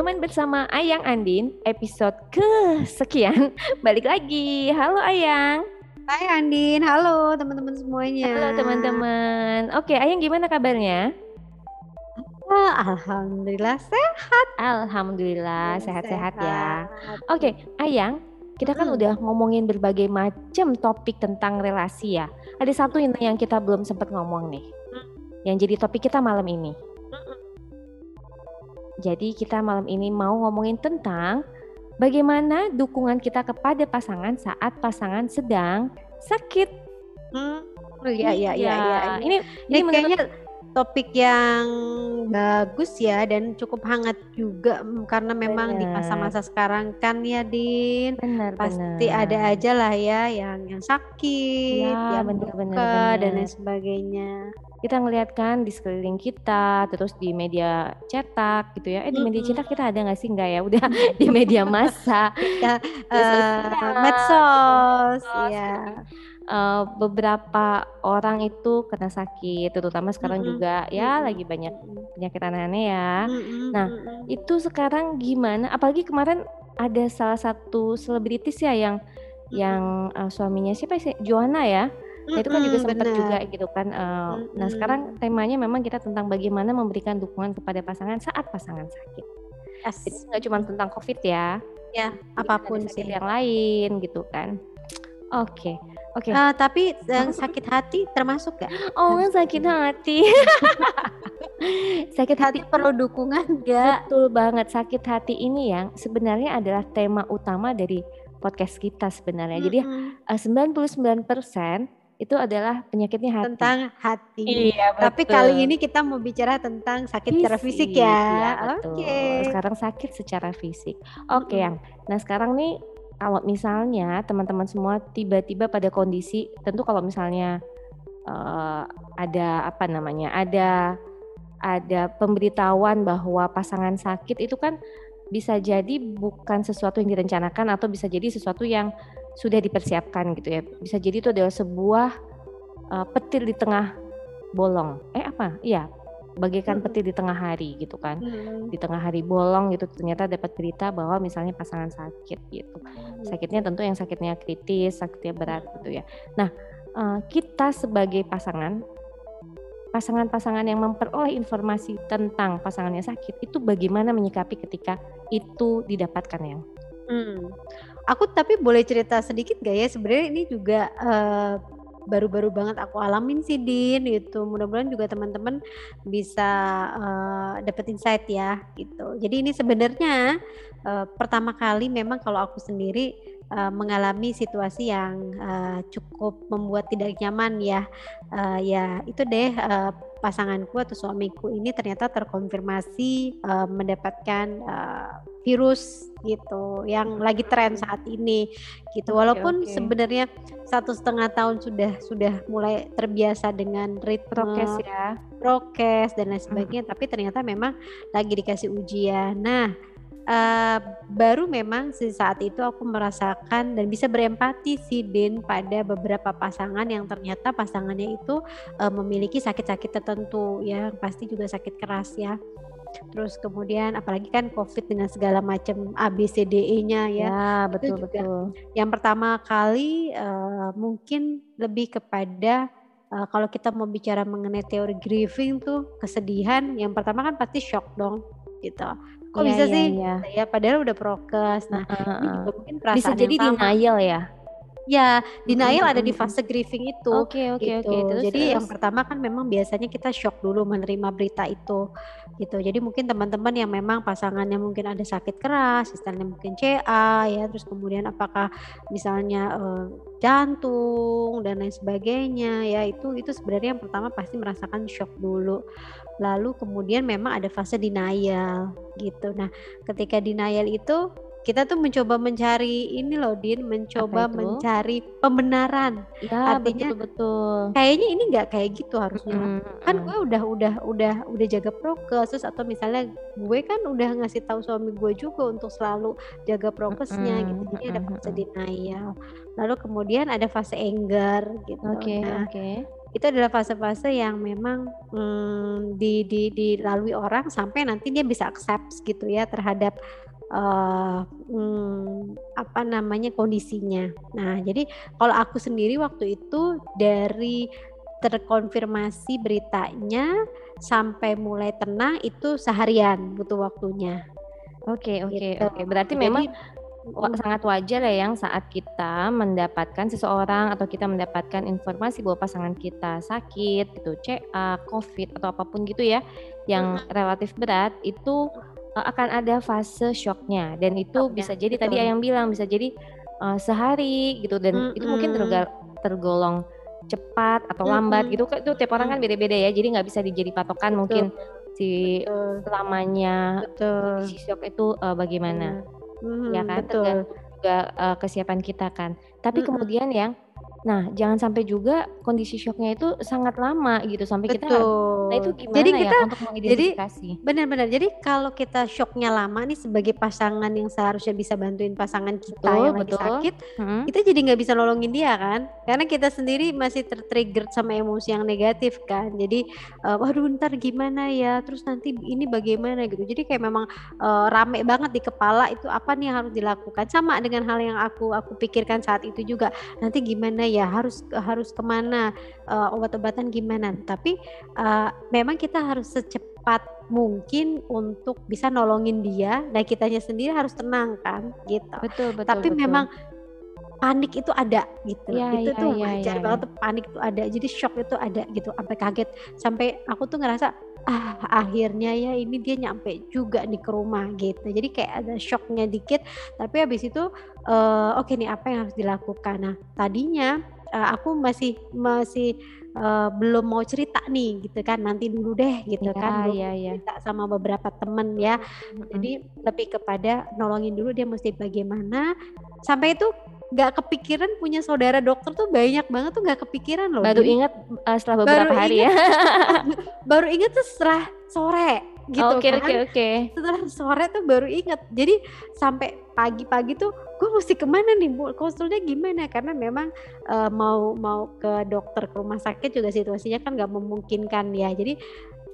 Nyaman bersama Ayang Andin, episode kesekian. Balik lagi. Halo Ayang. Hai Andin, halo teman-teman semuanya. Halo teman-teman. Oke, Ayang gimana kabarnya? Ah, Alhamdulillah sehat. Alhamdulillah sehat-sehat ya. Oke, Ayang, kita kan udah ngomongin berbagai macam topik tentang relasi ya. Ada satu yang yang kita belum sempat ngomong nih. Yang jadi topik kita malam ini. Jadi kita malam ini mau ngomongin tentang bagaimana dukungan kita kepada pasangan saat pasangan sedang sakit. Hmm. Oh iya iya iya iya. Ini Ini kayaknya topik yang bagus ya dan cukup hangat juga mm, karena memang di Bener. masa-masa sekarang kan ya Din benar pasti benar. ada aja lah ya yang yang sakit, Ya, yang bener, bener, luka dan bener. lain sebagainya. Kita ngeliat kan di sekeliling kita, terus di media cetak gitu ya. Eh di media cetak kita ada nggak sih nggak ya? Udah di media massa. Ya, sosial, medsos, ya. Eh, beberapa orang itu kena sakit, terutama sekarang Mm-mm. juga ya Mm-mm. lagi banyak penyakit aneh-aneh ya. Mm-mm, Nah. Itu sekarang gimana? Apalagi kemarin ada salah satu selebritis ya yang yang eh, suaminya siapa sih? Joanna ya. Nah, itu kan juga sempat juga gitu kan. eh, Nah, sekarang temanya memang kita tentang bagaimana memberikan dukungan kepada pasangan saat pasangan sakit. Yes. Jadi nggak cuma tentang COVID ya. Ya, Jadi apa pun sakit sih. yang lain gitu kan. Oke, oke. Eh, tapi yang sakit hati termasuk gak? Oh, sakit hati. sakit hati perlu dukungan gak? Betul banget sakit hati ini yang sebenarnya adalah tema utama dari podcast kita sebenarnya. Jadi Mm-mm. eh, 99% itu adalah penyakitnya hati. tentang hati. Iya, Tapi betul. kali ini kita mau bicara tentang sakit secara fisik ya. Iya, betul. Oke. Sekarang sakit secara fisik. Oke, Mm-mm. yang. Nah, sekarang nih kalau misalnya teman-teman semua tiba-tiba pada kondisi tentu kalau misalnya eh, ada apa namanya? Ada ada pemberitahuan bahwa pasangan sakit itu kan bisa jadi bukan sesuatu yang direncanakan atau bisa jadi sesuatu yang sudah dipersiapkan gitu ya. Bisa jadi itu adalah sebuah eh, petir di tengah bolong. Eh apa? Iya, bagaikan Mm-mm. petir di tengah hari gitu kan. Mm-mm. Di tengah hari bolong gitu ternyata dapat berita bahwa misalnya pasangan sakit gitu. Sakitnya tentu yang sakitnya kritis, sakitnya berat gitu ya. Nah, eh, kita sebagai pasangan pasangan-pasangan yang memperoleh informasi tentang pasangannya sakit itu bagaimana menyikapi ketika itu didapatkan yang Hmm. Aku tapi boleh cerita sedikit gak ya? Sebenarnya ini juga eh, baru-baru banget aku alamin sih Din gitu. Mudah-mudahan juga teman-teman bisa eh, dapet insight ya gitu. Jadi ini sebenarnya eh, pertama kali memang kalau aku sendiri eh, mengalami situasi yang eh, cukup membuat tidak nyaman ya. Eh, ya itu deh eh, pasanganku atau suamiku ini ternyata terkonfirmasi eh, mendapatkan eh, virus gitu yang lagi tren saat ini gitu walaupun oke. sebenarnya satu setengah tahun sudah sudah mulai terbiasa dengan ritme prokes ya. prokes dan lain sebagainya tapi ternyata memang lagi dikasih ujian nah eh, baru memang saat itu aku merasakan dan bisa berempati sih Din pada beberapa pasangan yang ternyata pasangannya itu eh, memiliki sakit-sakit tertentu ya pasti juga sakit keras ya terus kemudian apalagi kan COVID dengan segala macam ABCDE-nya ya Ya, betul juga. betul. yang pertama kali eh, mungkin lebih kepada eh, kalau kita mau bicara mengenai teori grieving tuh kesedihan yang pertama kan pasti shock dong gitu kok Iya, bisa iya, sih iya. ya padahal udah prokes nah Heeh, ini heeh. juga mungkin perasaan Bisa jadi yang sama denial ya. Ya denial ada di fase grieving itu Oke oke gitu. oke. Terus Jadi yang terus. pertama kan memang biasanya kita shock dulu menerima berita itu gitu. Jadi mungkin teman-teman yang memang pasangannya mungkin ada sakit keras, misalnya mungkin CA ya, terus kemudian apakah misalnya eh, jantung dan lain sebagainya ya itu itu sebenarnya yang pertama pasti merasakan shock dulu. Lalu kemudian memang ada fase denial gitu. Nah, ketika denial itu kita tuh mencoba mencari ini loh Din, mencoba mencari pembenaran. Ya Artinya betul betul. kayaknya ini nggak kayak gitu harusnya. Mm, Kan gue udah udah udah udah jaga prokes terus atau misalnya gue kan udah ngasih tahu suami gue juga untuk selalu jaga prokesnya gitu. Mm-mm, Jadi ada fase denial. Lalu kemudian ada fase anger gitu. Oke Nah, oke. itu adalah fase-fase yang memang hmm, di, di, dilalui orang sampai nanti dia bisa accept gitu ya terhadap uh, hmm, apa namanya kondisinya. Nah, jadi kalau aku sendiri waktu itu dari terkonfirmasi beritanya sampai mulai tenang itu seharian butuh waktunya. Oke, oke, gitu. oke. Berarti Jadi, memang sangat wajar ya yang saat kita mendapatkan seseorang atau kita mendapatkan informasi bahwa pasangan kita sakit gitu, CA, COVID atau apa pun gitu ya yang relatif berat itu akan ada fase shocknya dan itu Shocknya, bisa jadi betul. tadi yang bilang bisa jadi uh, sehari gitu dan mm-hmm. itu mungkin tergolong cepat atau lambat gitu itu tiap orang kan beda-beda ya jadi nggak bisa dijadi patokan betul. mungkin si betul. lamanya betul. si shock itu uh, bagaimana mm-hmm. ya kan betul. tergantung juga uh, kesiapan kita kan tapi mm-hmm. kemudian yang Nah, jangan sampai juga kondisi shocknya itu sangat lama gitu sampai kita nah itu gimana Jadi ya kita untuk jadi benar-benar. Jadi kalau kita shocknya lama nih sebagai pasangan yang seharusnya bisa bantuin pasangan kita Betul, yang lagi sakit, hmm. kita jadi nggak bisa nolongin dia kan? Karena kita sendiri masih tertrigger sama emosi yang negatif kan. Jadi uh, waduh ntar gimana ya? Terus nanti ini bagaimana gitu. Jadi kayak memang uh, rame banget di kepala itu apa nih yang harus dilakukan. Sama dengan hal yang aku aku pikirkan saat itu juga. Nanti gimana ya harus harus ke mana uh, obat-obatan gimana. Tapi uh, memang kita harus secepat mungkin untuk bisa nolongin dia nah kitanya sendiri harus tenang kan gitu. Betul betul tapi betul. memang panik itu ada gitu. Ya, itu ya, tuh ya, wajar ya, banget ya. panik itu ada. Jadi shock itu ada gitu. Sampai kaget. Sampai aku tuh ngerasa ah akhirnya ya ini dia nyampe juga nih ke rumah gitu jadi kayak ada shocknya dikit tapi habis itu uh, oke okay nih apa yang harus dilakukan nah tadinya uh, aku masih masih uh, belum mau cerita nih gitu kan nanti dulu deh gitu ya, kan belum ya, ya. cerita sama beberapa temen ya hmm. jadi lebih kepada nolongin dulu dia mesti bagaimana sampai itu nggak kepikiran punya saudara dokter tuh banyak banget tuh nggak kepikiran loh. Baru ingat uh, setelah beberapa hari inget, ya. Baru ingat tuh setelah sore gitu oke kan. oke. Oke setelah sore tuh baru inget jadi sampai pagi-pagi tuh gue mesti ke mana nih bu? Konsulnya gimana? Karena memang uh, mau mau ke dokter ke rumah sakit juga situasinya kan nggak memungkinkan ya. Jadi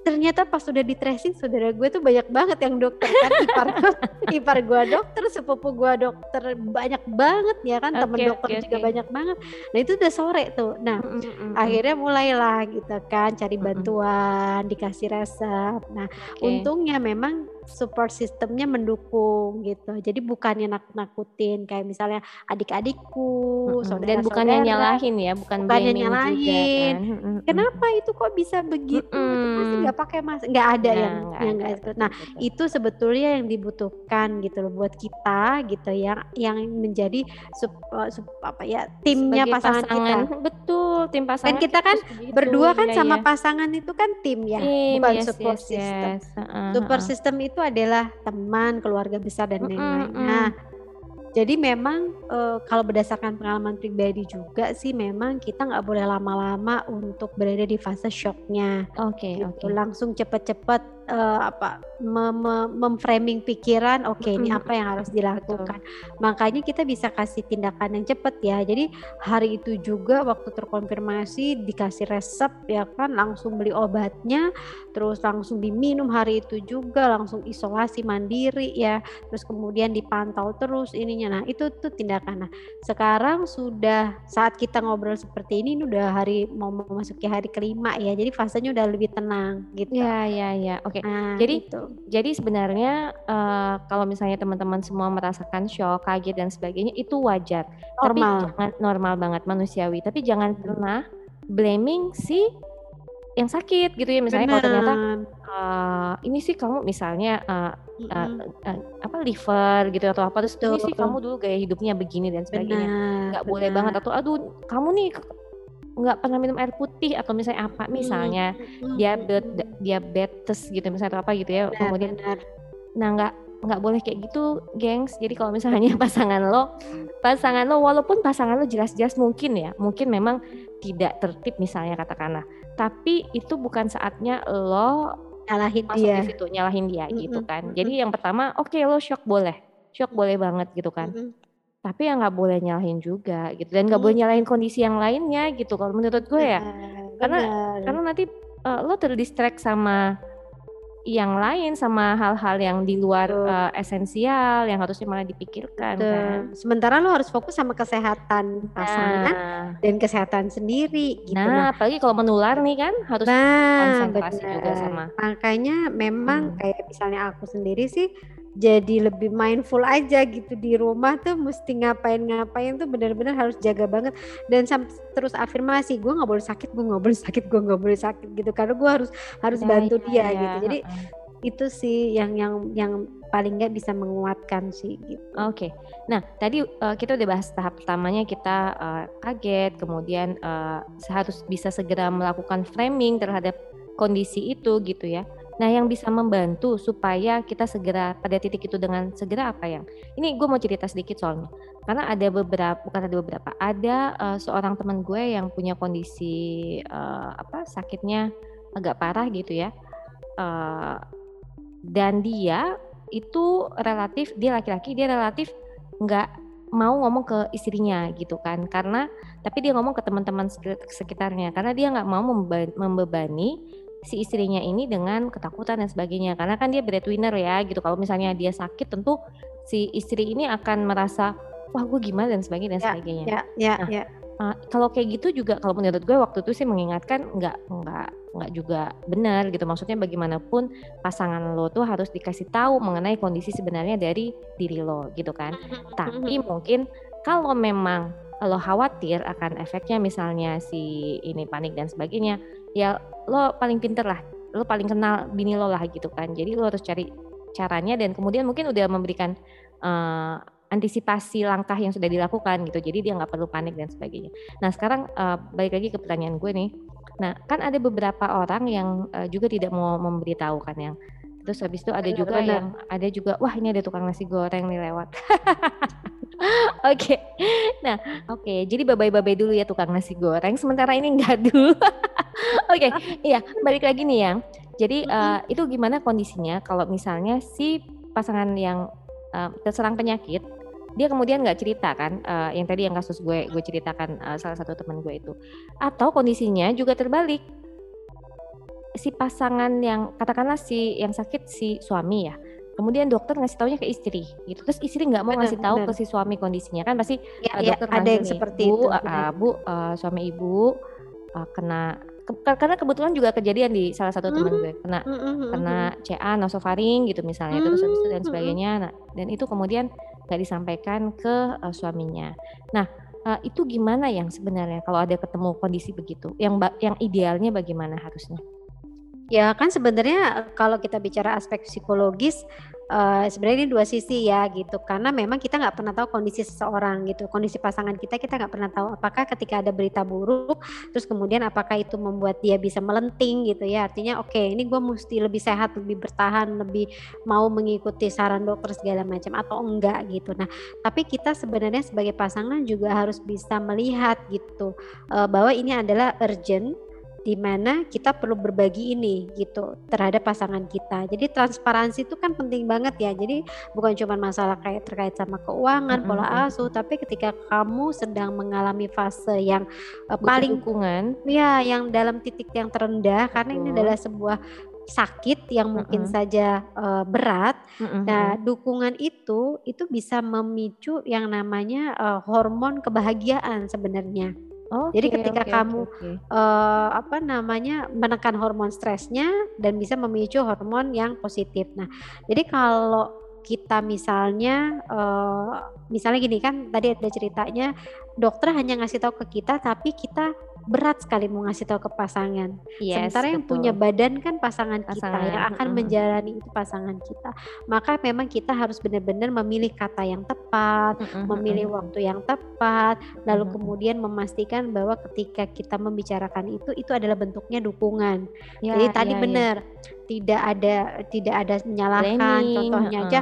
ternyata pas sudah di tracing saudara gue tuh banyak banget yang dokter kan ipar ipar gue dokter sepupu gue dokter banyak banget ya kan okay, temen dokter okay, juga okay. banyak banget nah itu udah sore tuh nah mm -hmm. akhirnya mulailah gitu kan cari bantuan mm -hmm. dikasih resep nah okay. untungnya memang support sistemnya mendukung gitu. Jadi bukannya nakut-nakutin kayak misalnya adik-adikku, mm-hmm. saudara dan bukannya nyalahin ya, bukan bukannya nyalahin. Juga, kan? Kenapa itu kok bisa begitu? Mm-hmm. Itu pasti nggak pakai mas, nggak ada nah, yang yang nggak. Nah betul. itu sebetulnya yang dibutuhkan gitu loh buat kita gitu yang yang menjadi sup, uh, sup, apa ya timnya Sebagai pasangan, pasangan kita. Betul tim pasangan. Dan kita kan berdua kan ya, sama ya. pasangan itu kan tim ya, tim, bukan yes, support yes, system. Yes. Uh-huh. Support system itu itu adalah teman, keluarga besar dan lain-lain. Mm -hmm. Nah, jadi memang e, kalau berdasarkan pengalaman pribadi juga sih memang kita nggak boleh lama-lama untuk berada di fase shocknya. Oke, okay, gitu. oke. Okay. Langsung cepet-cepet uh, apa memframing pikiran oke okay, ini apa yang harus dilakukan. Betul. makanya kita bisa kasih tindakan yang cepat ya. Jadi hari itu juga waktu terkonfirmasi dikasih resep ya kan langsung beli obatnya terus langsung diminum hari itu juga langsung isolasi mandiri ya terus kemudian dipantau terus ininya. Nah itu tuh tindakan. Nah sekarang sudah saat kita ngobrol seperti ini ini udah hari mau memasuki hari kelima ya jadi fasenya udah lebih tenang gitu. Ya ya ya oke Oke. Nah, jadi itu. jadi sebenarnya uh, kalau misalnya teman-teman semua merasakan shock, kaget dan sebagainya itu wajar. Normal. Tapi jangan normal banget manusiawi. Tapi jangan pernah blaming si yang sakit gitu ya misalnya kalau ternyata uh, ini sih kamu misalnya uh, uh, uh, apa liver gitu atau apa terus ini sih kamu dulu gaya hidupnya begini dan sebagainya nggak boleh banget atau aduh kamu nih nggak pernah minum air putih atau misalnya apa misalnya hmm. diabetes diabetes gitu misalnya atau apa gitu ya benar, kemudian benar. nah nggak nggak boleh kayak gitu gengs jadi kalau misalnya pasangan lo pasangan lo walaupun pasangan lo jelas-jelas mungkin ya mungkin memang tidak tertib misalnya katakanlah tapi itu bukan saatnya lo nyalahin masuk dia di situ nyalahin dia mm -hmm. gitu kan jadi yang pertama oke okay, lo shock boleh shock boleh banget gitu kan mm -hmm tapi ya nggak boleh nyalahin juga gitu dan nggak hmm. boleh nyalahin kondisi yang lainnya gitu kalau menurut gue ya Karena bener. karena nanti, eee, lo ter-distract sama yang lain, sama hal-hal yang di luar, Betul. eee, esensial yang harusnya malah dipikirkan kan. Betul, sementara lo harus fokus sama kesehatan pasangan Nah. dan kesehatan sendiri gitu. Nah, Nah apalagi kalau menular nih kan harus Nah, konsentrasi juga sama Makanya memang Mhm. kayak misalnya aku sendiri sih jadi lebih mindful aja gitu di rumah tuh mesti ngapain-ngapain tuh bener-bener harus jaga banget dan terus afirmasi, "Gue nggak boleh sakit gue nggak boleh sakit gue nggak boleh sakit," gitu karena gue harus harus Ya bantu ya dia ya, gitu. Jadi itu sih yang yang yang paling nggak bisa menguatkan sih gitu. Oke. Nah, tadi, eee, kita udah bahas tahap pertamanya kita, eee, kaget, kemudian, eee, harus bisa segera melakukan framing terhadap kondisi itu gitu ya. Nah, yang bisa membantu supaya kita segera pada titik itu dengan segera apa yang ini gue mau cerita sedikit soalnya. Karena ada beberapa bukan ada beberapa, ada, eee, seorang teman gue yang punya kondisi, eee, apa, sakitnya agak parah gitu ya, eee, dan dia itu relatif dia laki-laki, dia relatif nggak mau ngomong ke istrinya gitu kan, karena tapi dia ngomong ke teman-teman seki sekitarnya, karena dia nggak mau membebani si istrinya ini dengan ketakutan dan sebagainya. Karena kan dia breadwinner ya gitu, kalau misalnya dia sakit tentu si istri ini akan merasa, "Wah gue gimana?" dan sebagainya dan Ya sebagainya. ya ya Nah, ya. eee, kalau kayak gitu juga kalau menurut gue waktu itu sih mengingatkan nggak nggak nggak juga benar gitu, maksudnya bagaimanapun pasangan lo tuh harus dikasih tahu mengenai kondisi sebenarnya dari diri lo gitu kan. Mhm mhm Tapi mhm. mungkin kalau memang lo khawatir akan efeknya misalnya si ini panik dan sebagainya, ya lo paling pinter lah, lo paling kenal bini lo lah gitu kan. Jadi lo harus cari caranya dan kemudian mungkin udah memberikan, eee, antisipasi langkah yang sudah dilakukan gitu, jadi dia nggak perlu panik dan sebagainya. Nah sekarang, eee, balik lagi ke pertanyaan gue nih. Nah, kan ada beberapa orang yang, eee, juga tidak mau memberitahukan yang terus habis itu ada juga bener. yang ada juga, "Wah ini ada tukang nasi goreng nih lewat." Oke. Nah, oke, jadi bye-bye-bye dulu ya tukang nasi goreng, sementara ini ngadu. Oke, iya balik lagi nih yang, jadi, Mhm. itu gimana kondisinya kalau misalnya si pasangan yang, eee, terserang penyakit, dia kemudian nggak cerita kan, eee, yang tadi yang kasus gue gue ceritakan, eee, salah satu teman gue itu. Atau kondisinya juga terbalik. Si pasangan yang katakanlah si yang sakit si suami ya, kemudian dokter ngasih taunya ke istri gitu, terus istri nggak mau Bener ngasih tahu ke bener. si suami kondisinya, kan pasti, Ya ya, dokter ada manggil yang nih, seperti "Bu, itu, bener. Bu, eee, suami Ibu, eee, kena" ke karena kebetulan juga kejadian di salah satu teman Mhm, gue, kena mhm mhm kena mhm. CA nasofaring gitu misalnya, terus habis itu Mmm, dan mhm. sebagainya. Nah, dan itu kemudian nggak disampaikan ke, eee, suaminya. Nah, eee, itu gimana yang sebenarnya kalau ada ketemu kondisi begitu? Yang yang idealnya bagaimana harusnya? Ya kan sebenarnya kalau kita bicara aspek psikologis, eee, sebenarnya ini dua sisi ya gitu, karena memang kita nggak pernah tahu kondisi seseorang gitu, kondisi pasangan kita, kita nggak pernah tahu apakah ketika ada berita buruk, terus kemudian apakah itu membuat dia bisa melenting gitu ya, artinya oke ini gue mesti lebih sehat, lebih bertahan, lebih mau mengikuti saran dokter segala macam atau enggak gitu. Nah, tapi kita sebenarnya sebagai pasangan juga harus bisa melihat gitu, eee, bahwa ini adalah urgent, di mana kita perlu berbagi ini gitu terhadap pasangan kita. Jadi transparansi itu kan penting banget ya. Jadi bukan cuma masalah kayak terkait sama keuangan, pola asuh, tapi ketika kamu sedang mengalami fase yang, Butuh paling dukungan. ya yang dalam titik yang terendah karena ini adalah sebuah sakit yang mungkin Mhm. saja, eee, berat. Mhm Nah, mhm. dukungan itu, itu bisa memicu yang namanya, eee, hormon kebahagiaan sebenarnya. Jadi Oke ketika oke kamu, oke. eee, apa namanya, menekan hormon stresnya dan bisa memicu hormon yang positif. Nah, jadi kalau kita misalnya, eee, misalnya gini kan tadi ada ceritanya dokter hanya ngasih tahu ke kita, tapi kita berat sekali mau ngasih tahu ke pasangan. Yes, Sementara yang punya betul. badan kan pasangan kita, yang Pasangan, akan menjalani itu pasangan kita. Maka memang kita harus benar-benar memilih kata yang tepat, memilih waktu yang tepat, lalu kemudian memastikan bahwa ketika kita membicarakan itu, itu adalah bentuknya dukungan. Ya Jadi tadi ya ya. bener, tidak ada tidak ada menyalahkan, Blaming, contohnya aja.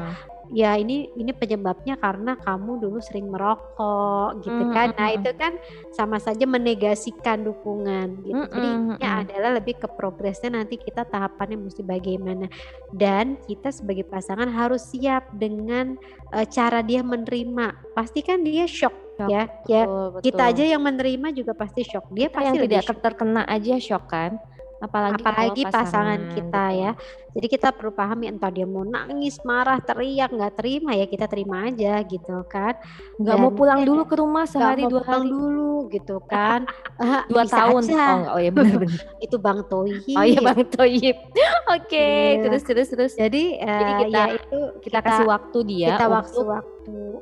Ya ini ini penyebabnya karena kamu dulu sering merokok gitu Mmm, kan. mhm Nah, mhm. itu kan sama saja menegasikan dukungan gitu. Jadi Mhm intinya mhm. adalah lebih ke progresnya nanti kita tahapannya mesti bagaimana. Dan kita sebagai pasangan harus siap dengan, eee, cara dia menerima. Pasti kan dia syok Shock, ya, ya kita aja yang menerima juga pasti shock. Dia kita pasti yang tidak shock. terkena aja shock kan apalagi apalagi pasangan, pasangan kita betul. ya. Jadi kita perlu pahami entah dia mau nangis marah teriak nggak terima ya kita terima aja gitu kan. Nggak mau pulang dulu ke rumah sehari dua hari. dulu gitu kan. Dua tahun. aja. oh, oh ya benar-benar itu bang Toyib oh iya bang Toyib oke okay. terus terus terus. Jadi, uh, jadi kita ya itu kita, kita kasih waktu dia kita waktu waktu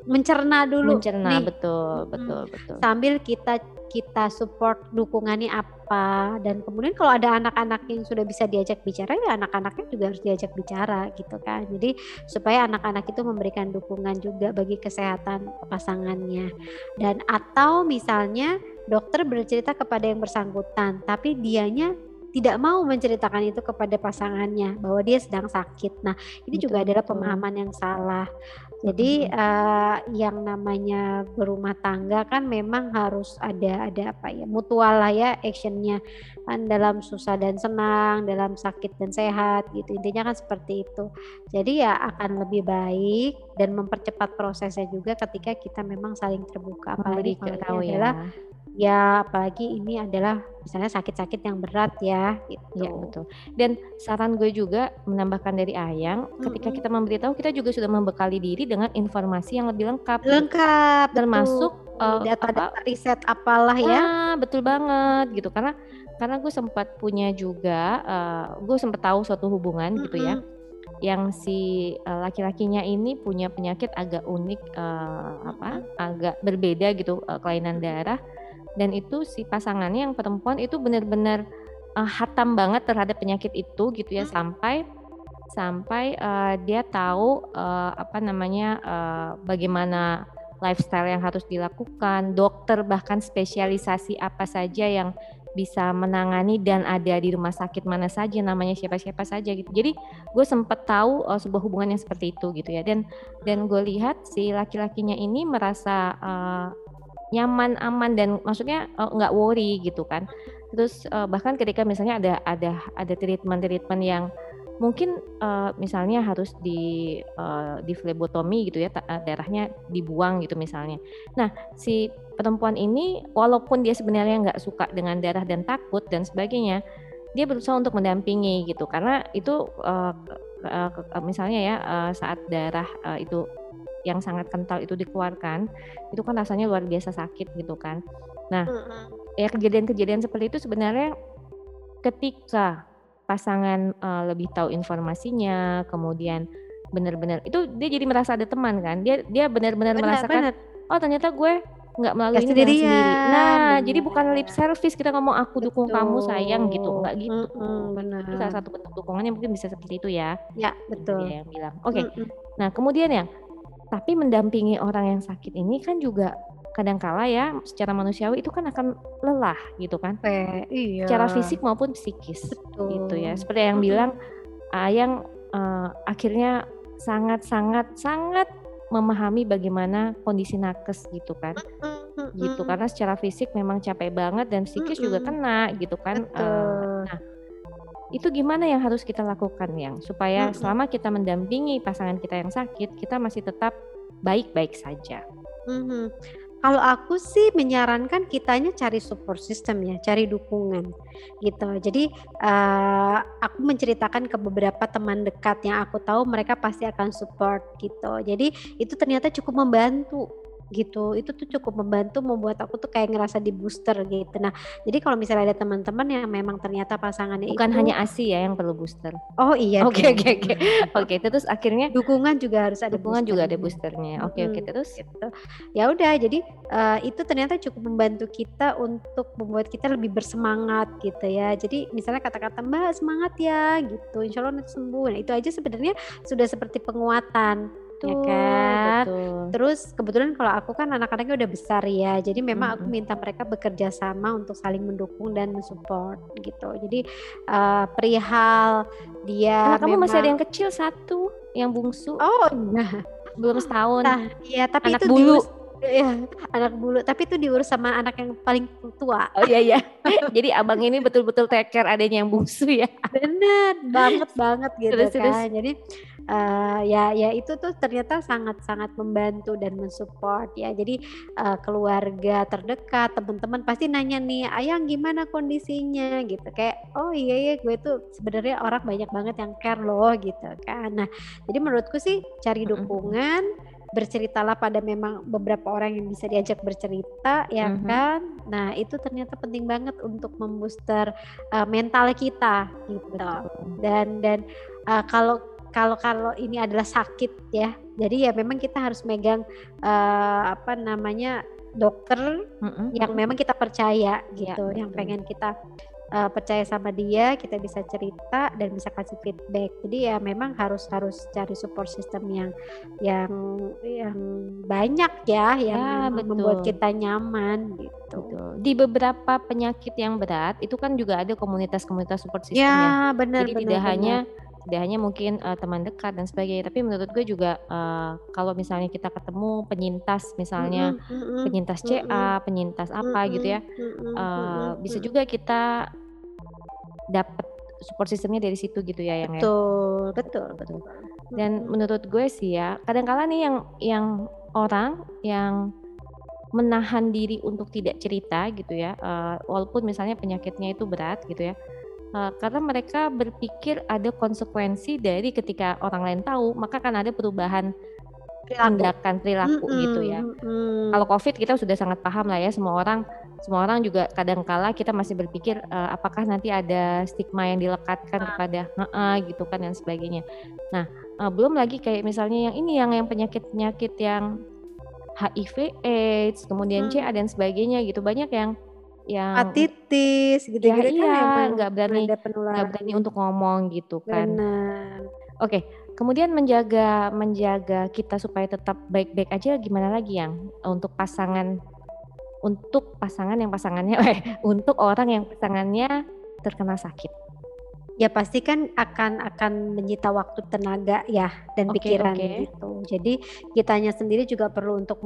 mencerna dulu. Mencerna nih. betul betul hmm. betul. Sambil kita kita support dukungannya apa. Dan kemudian kalau ada anak-anak yang sudah bisa diajak bicara ya anak-anaknya juga harus diajak bicara gitu kan. Jadi supaya anak-anak itu memberikan dukungan juga bagi kesehatan pasangannya. Dan atau misalnya dokter bercerita kepada yang bersangkutan tapi dianya tidak mau menceritakan itu kepada pasangannya bahwa dia sedang sakit. Nah, ini betul, juga adalah betul. pemahaman yang salah. Jadi uh, yang namanya berumah tangga kan memang harus ada ada apa ya mutual lah ya actionnya kan dalam susah dan senang, dalam sakit dan sehat gitu intinya kan seperti itu. Jadi ya akan lebih baik dan mempercepat prosesnya juga ketika kita memang saling terbuka. Apalagi kalau tahu ya. adalah ya apalagi ini adalah misalnya sakit-sakit yang berat ya gitu. Ya betul. Dan saran gue juga menambahkan dari Ayang, mm-hmm. ketika kita memberitahu kita juga sudah membekali diri dengan informasi yang lebih lengkap. Lengkap, termasuk uh, data-data riset apalah ya. Ah, betul banget gitu karena karena gue sempat punya juga uh, gue sempat tahu suatu hubungan mm-hmm. gitu ya yang si uh, laki-lakinya ini punya penyakit agak unik uh, apa agak berbeda gitu uh, kelainan darah dan itu si pasangannya yang perempuan itu benar-benar uh, hatam banget terhadap penyakit itu gitu ya hmm. sampai sampai uh, dia tahu uh, apa namanya uh, bagaimana lifestyle yang harus dilakukan dokter bahkan spesialisasi apa saja yang bisa menangani dan ada di rumah sakit mana saja namanya siapa-siapa saja gitu jadi gue sempat tahu uh, sebuah hubungan yang seperti itu gitu ya dan dan gue lihat si laki-lakinya ini merasa uh, nyaman aman dan maksudnya uh, nggak worry gitu kan terus uh, bahkan ketika misalnya ada ada ada treatment treatment yang mungkin uh, misalnya harus di uh, di flebotomi gitu ya darahnya dibuang gitu misalnya. Nah si perempuan ini walaupun dia sebenarnya nggak suka dengan darah dan takut dan sebagainya, dia berusaha untuk mendampingi gitu karena itu uh, uh, misalnya ya uh, saat darah uh, itu yang sangat kental itu dikeluarkan, itu kan rasanya luar biasa sakit gitu kan. Nah, ya kejadian-kejadian seperti itu sebenarnya ketika pasangan uh, lebih tahu informasinya, kemudian benar-benar itu dia jadi merasa ada teman kan. Dia dia benar-benar merasakan bener. oh ternyata gue nggak melalui ini sendiri. Nah, bener. jadi bukan lip service kita ngomong aku dukung betul. kamu sayang gitu, nggak gitu. Mm -mm, benar. Itu salah satu bentuk dukungannya mungkin bisa seperti itu ya. Ya, betul. Dia yang bilang. Oke. Okay. Mm -mm. Nah, kemudian ya tapi mendampingi orang yang sakit ini kan juga kadangkala ya secara manusiawi itu kan akan lelah gitu kan. Eh, iya. Secara fisik maupun psikis Betul. gitu ya. Seperti yang bilang Ayang uh, akhirnya sangat-sangat sangat memahami bagaimana kondisi nakes gitu kan. Gitu karena secara fisik memang capek banget dan psikis juga kena gitu kan. Uh, nah, itu gimana yang harus kita lakukan yang supaya hmm. selama kita mendampingi pasangan kita yang sakit kita masih tetap baik-baik saja. Hmm. Kalau aku sih menyarankan kitanya cari support system ya, cari dukungan gitu. Jadi uh, aku menceritakan ke beberapa teman dekat yang aku tahu mereka pasti akan support gitu. Jadi itu ternyata cukup membantu gitu. Itu tuh cukup membantu membuat aku tuh kayak ngerasa di booster gitu. Nah jadi kalau misalnya ada teman-teman yang memang ternyata pasangannya bukan itu, hanya asi ya yang perlu booster? Oh iya oke oke oke. Oke terus akhirnya dukungan juga harus ada dukungan juga ada boosternya. Oke okay, oke okay, terus? gitu. ya udah jadi uh, itu ternyata cukup membantu kita untuk membuat kita lebih bersemangat gitu ya. Jadi misalnya kata-kata mbak semangat ya gitu. Insya Allah nanti sembuh. Nah itu aja sebenarnya sudah seperti penguatan ya kan. Betul. Terus kebetulan kalau aku kan anak-anaknya udah besar ya, jadi memang aku minta mereka bekerja sama untuk saling mendukung dan mensupport gitu. Jadi uh, perihal dia. Nah, kamu masih ada yang kecil satu, yang bungsu. Oh, nah. belum setahun. Nah, iya tapi anak itu bulu. Dius, ya anak bulu tapi itu diurus sama anak yang paling tua oh iya iya jadi abang ini betul-betul take care adanya yang bungsu ya bener banget banget gitu terus, kan terus. jadi uh, ya ya itu tuh ternyata sangat-sangat membantu dan mensupport ya. Jadi uh, keluarga terdekat, teman-teman pasti nanya nih, "Ayang gimana kondisinya?" gitu. Kayak, "Oh iya ya, gue tuh sebenarnya orang banyak banget yang care loh." gitu kan. Nah, jadi menurutku sih cari dukungan berceritalah pada memang beberapa orang yang bisa diajak bercerita ya mm -hmm. kan nah itu ternyata penting banget untuk membooster uh, mental kita gitu dan dan uh, kalau kalau kalau ini adalah sakit ya jadi ya memang kita harus megang uh, apa namanya dokter mm -hmm. yang memang kita percaya ya, gitu ya, yang pengen kita uh, percaya sama dia, kita bisa cerita dan bisa kasih feedback. Jadi ya memang harus harus cari support system yang yang yang banyak ya, yang ya, membuat kita nyaman gitu. Betul. Di beberapa penyakit yang berat itu kan juga ada komunitas-komunitas support system ya. ya. benar. Jadi benar, tidak benar. hanya tidak hanya mungkin uh, teman dekat dan sebagainya tapi menurut gue juga uh, kalau misalnya kita ketemu penyintas misalnya mm -hmm, penyintas CA mm -hmm. penyintas apa mm -hmm, gitu ya uh, bisa juga kita dapat support sistemnya dari situ gitu ya yang ya? betul ya. betul betul dan menurut gue sih ya kadang-kala nih yang yang orang yang menahan diri untuk tidak cerita gitu ya uh, walaupun misalnya penyakitnya itu berat gitu ya uh, karena mereka berpikir ada konsekuensi dari ketika orang lain tahu maka kan ada perubahan tindakan perilaku mm -hmm. gitu ya. Mm -hmm. Kalau COVID kita sudah sangat paham lah ya semua orang semua orang juga kadang kala kita masih berpikir uh, apakah nanti ada stigma yang dilekatkan nah. kepada uh, gitu kan dan sebagainya. Nah, uh, belum lagi kayak misalnya yang ini yang yang penyakit-penyakit yang HIV AIDS, kemudian hmm. CA dan sebagainya gitu. Banyak yang yang hepatitis gitu ya, gitu iya, kan nggak berani nggak berani untuk ngomong gitu kan. Benar. Oke, kemudian menjaga menjaga kita supaya tetap baik-baik aja gimana lagi yang untuk pasangan untuk pasangan yang pasangannya eh, untuk orang yang pasangannya terkena sakit ya pasti kan akan akan menyita waktu tenaga ya dan okay, pikiran okay. gitu. Jadi kitanya sendiri juga perlu untuk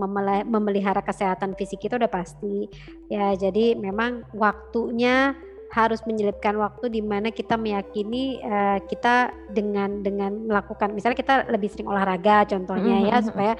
memelihara kesehatan fisik itu udah pasti. Ya jadi memang waktunya harus menyelipkan waktu di mana kita meyakini uh, kita dengan dengan melakukan misalnya kita lebih sering olahraga contohnya mm -hmm. ya supaya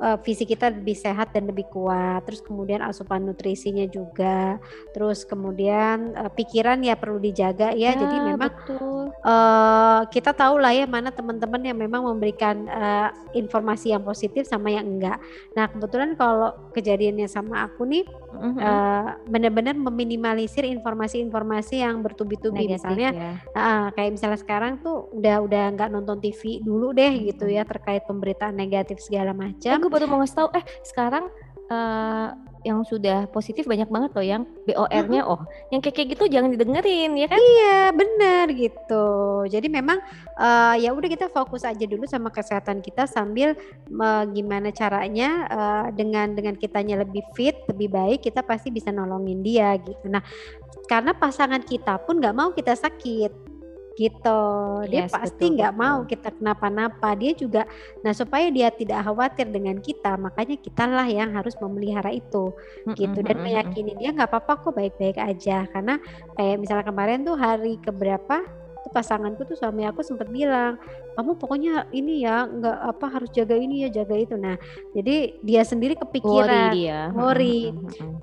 uh, fisik kita lebih sehat dan lebih kuat. Terus kemudian asupan nutrisinya juga. Terus kemudian uh, pikiran ya perlu dijaga ya. ya Jadi memang betul. Uh, kita tahu lah ya mana teman-teman yang memang memberikan uh, informasi yang positif sama yang enggak. Nah kebetulan kalau kejadiannya sama aku nih mm-hmm. uh, benar-benar meminimalisir informasi-informasi yang bertubi-tubi misalnya ya. uh, kayak misalnya sekarang tuh udah udah nggak nonton TV dulu deh mm-hmm. gitu ya terkait pemberitaan negatif segala macam baru mau ngasih tahu eh sekarang uh, yang sudah positif banyak banget loh yang BOR-nya oh yang kayak, gitu jangan didengerin ya kan? Iya benar gitu. Jadi memang uh, ya udah kita fokus aja dulu sama kesehatan kita sambil uh, gimana caranya uh, dengan dengan kitanya lebih fit lebih baik kita pasti bisa nolongin dia gitu. Nah karena pasangan kita pun nggak mau kita sakit gitu. Dia yes, pasti nggak mau kita kenapa-napa. Dia juga, nah supaya dia tidak khawatir dengan kita, makanya kita lah yang harus memelihara itu, mm -hmm. gitu. Dan meyakini dia nggak apa-apa kok baik-baik aja. Karena kayak misalnya kemarin tuh hari keberapa tuh pasanganku tuh suami aku sempat bilang kamu pokoknya ini ya nggak apa harus jaga ini ya jaga itu. Nah jadi dia sendiri kepikiran worry dia. worry.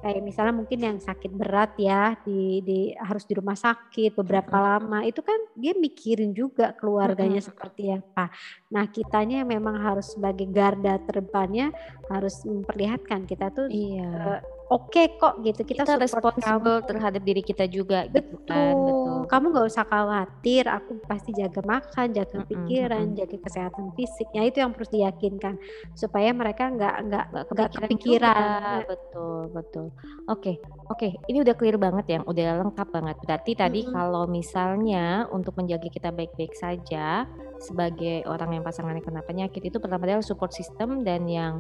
Kayak misalnya mungkin yang sakit berat ya di, di harus di rumah sakit beberapa lama itu kan dia mikirin juga keluarganya seperti apa. Nah kitanya memang harus sebagai garda terdepannya harus memperlihatkan kita tuh iya. uh, oke okay kok gitu kita, kita responsibel terhadap diri kita juga betul. gitu kan betul kamu nggak usah khawatir aku pasti jaga makan jaga pikiran mm -hmm. jaga kesehatan fisik ya itu yang harus diyakinkan supaya mereka nggak nggak nggak kepikiran betul betul oke okay. oke okay. ini udah clear banget ya udah lengkap banget berarti tadi mm -hmm. kalau misalnya untuk menjaga kita baik-baik saja sebagai orang yang pasangannya kena penyakit itu pertama adalah support system dan yang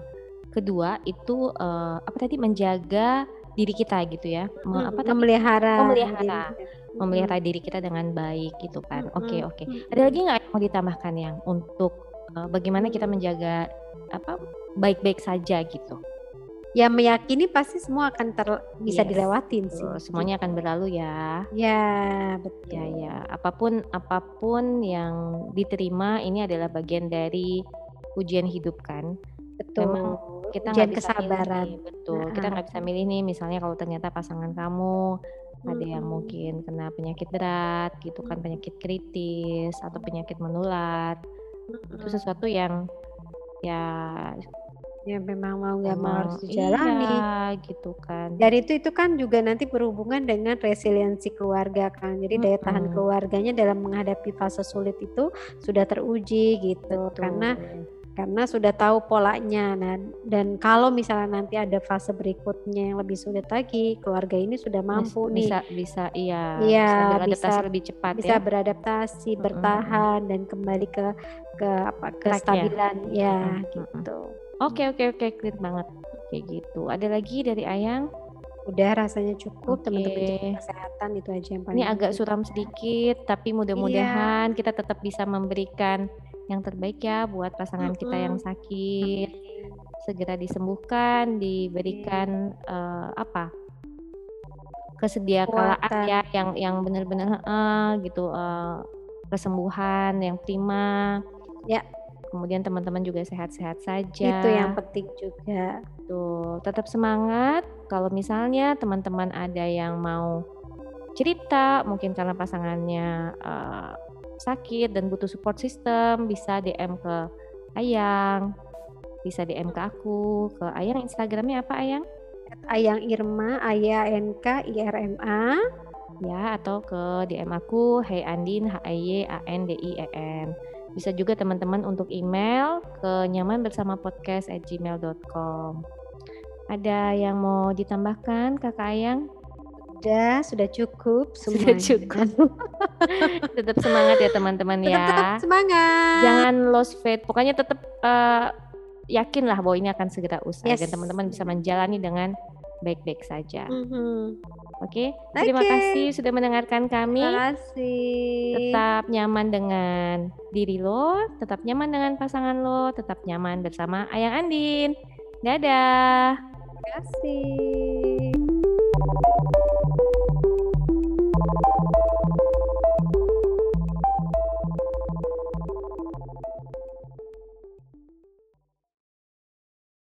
kedua itu uh, apa tadi menjaga diri kita gitu ya Me, apa tadi? memelihara memelihara diri. memelihara diri kita dengan baik gitu kan oke oke okay, okay. ada lagi nggak yang mau ditambahkan yang untuk uh, bagaimana kita menjaga apa baik-baik saja gitu ya meyakini pasti semua akan ter bisa Yes, dilewatin sih. Semuanya akan berlalu ya. Ya, Ya betul. ya, apa pun apa pun yang diterima ini adalah bagian dari ujian hidup kan. Betul. Memang kita nggak bisa milih kesabaran. nih, betul. Kita Heeh. nggak bisa milih nih, misalnya kalau ternyata pasangan kamu ada yang mungkin kena penyakit berat gitu kan, penyakit kritis atau penyakit menular. Itu Mhm. sesuatu yang ya Ya memang mau nggak mau harus memang dijalani. iya gitu kan. Dan itu itu kan juga nanti berhubungan dengan resiliensi keluarga kan. Jadi daya tahan keluarganya dalam menghadapi fase sulit itu sudah teruji gitu. Betul. karena sudah tahu polanya. Nah, dan kalau misalnya nanti ada fase berikutnya yang lebih sulit lagi, keluarga ini sudah mampu nih. bisa bisa iya, Iya, bisa bisa beradaptasi lebih cepat bisa ya. beradaptasi, Mhm mhm. bertahan dan kembali ke ke apa Track-nya. kestabilan ya Mhm mhm. gitu. Oke oke oke, clear banget. Kayak gitu. Ada lagi dari Ayang? Udah rasanya cukup teman-teman jaga Oke. kesehatan itu aja yang Ini paling agak penting. suram sedikit, tapi Iya. mudah-mudahan kita tetap bisa memberikan yang terbaik ya buat pasangan kita yang sakit. Segera disembuhkan, diberikan eh, apa? Kesediakalaan ya yang yang benar-benar heeh, gitu eh, kesembuhan yang prima. Ya. Kemudian teman-teman juga sehat-sehat Itu yang saja. penting juga. Tuh, tetap semangat. Kalau misalnya teman-teman ada yang mau cerita, mungkin karena pasangannya eh, sakit dan butuh support system, bisa DM ke Ayang, bisa DM ke aku, ke Ayang. Instagramnya apa Ayang? Ayang Irma, Aya NK IRMA. Ya, atau ke DM aku, Hey Andin, H Y A N D I E N. Bisa juga teman-teman untuk email ke nyaman bersama podcast at gmail.com. Ada yang mau ditambahkan Kakak Ayang? Sudah, sudah cukup Sudah semuanya. cukup. tetap semangat ya teman-teman Tetap ya. semangat. Jangan lost faith. Pokoknya tetap eh, yakinlah bahwa ini akan segera usai Yes. dan teman-teman bisa menjalani dengan baik-baik saja. Mhm. Oke, terima Oke. kasih sudah mendengarkan kami. Terima kasih. Tetap nyaman dengan diri lo, tetap nyaman dengan pasangan lo, tetap nyaman bersama Ayang Andin. Dadah. Terima kasih.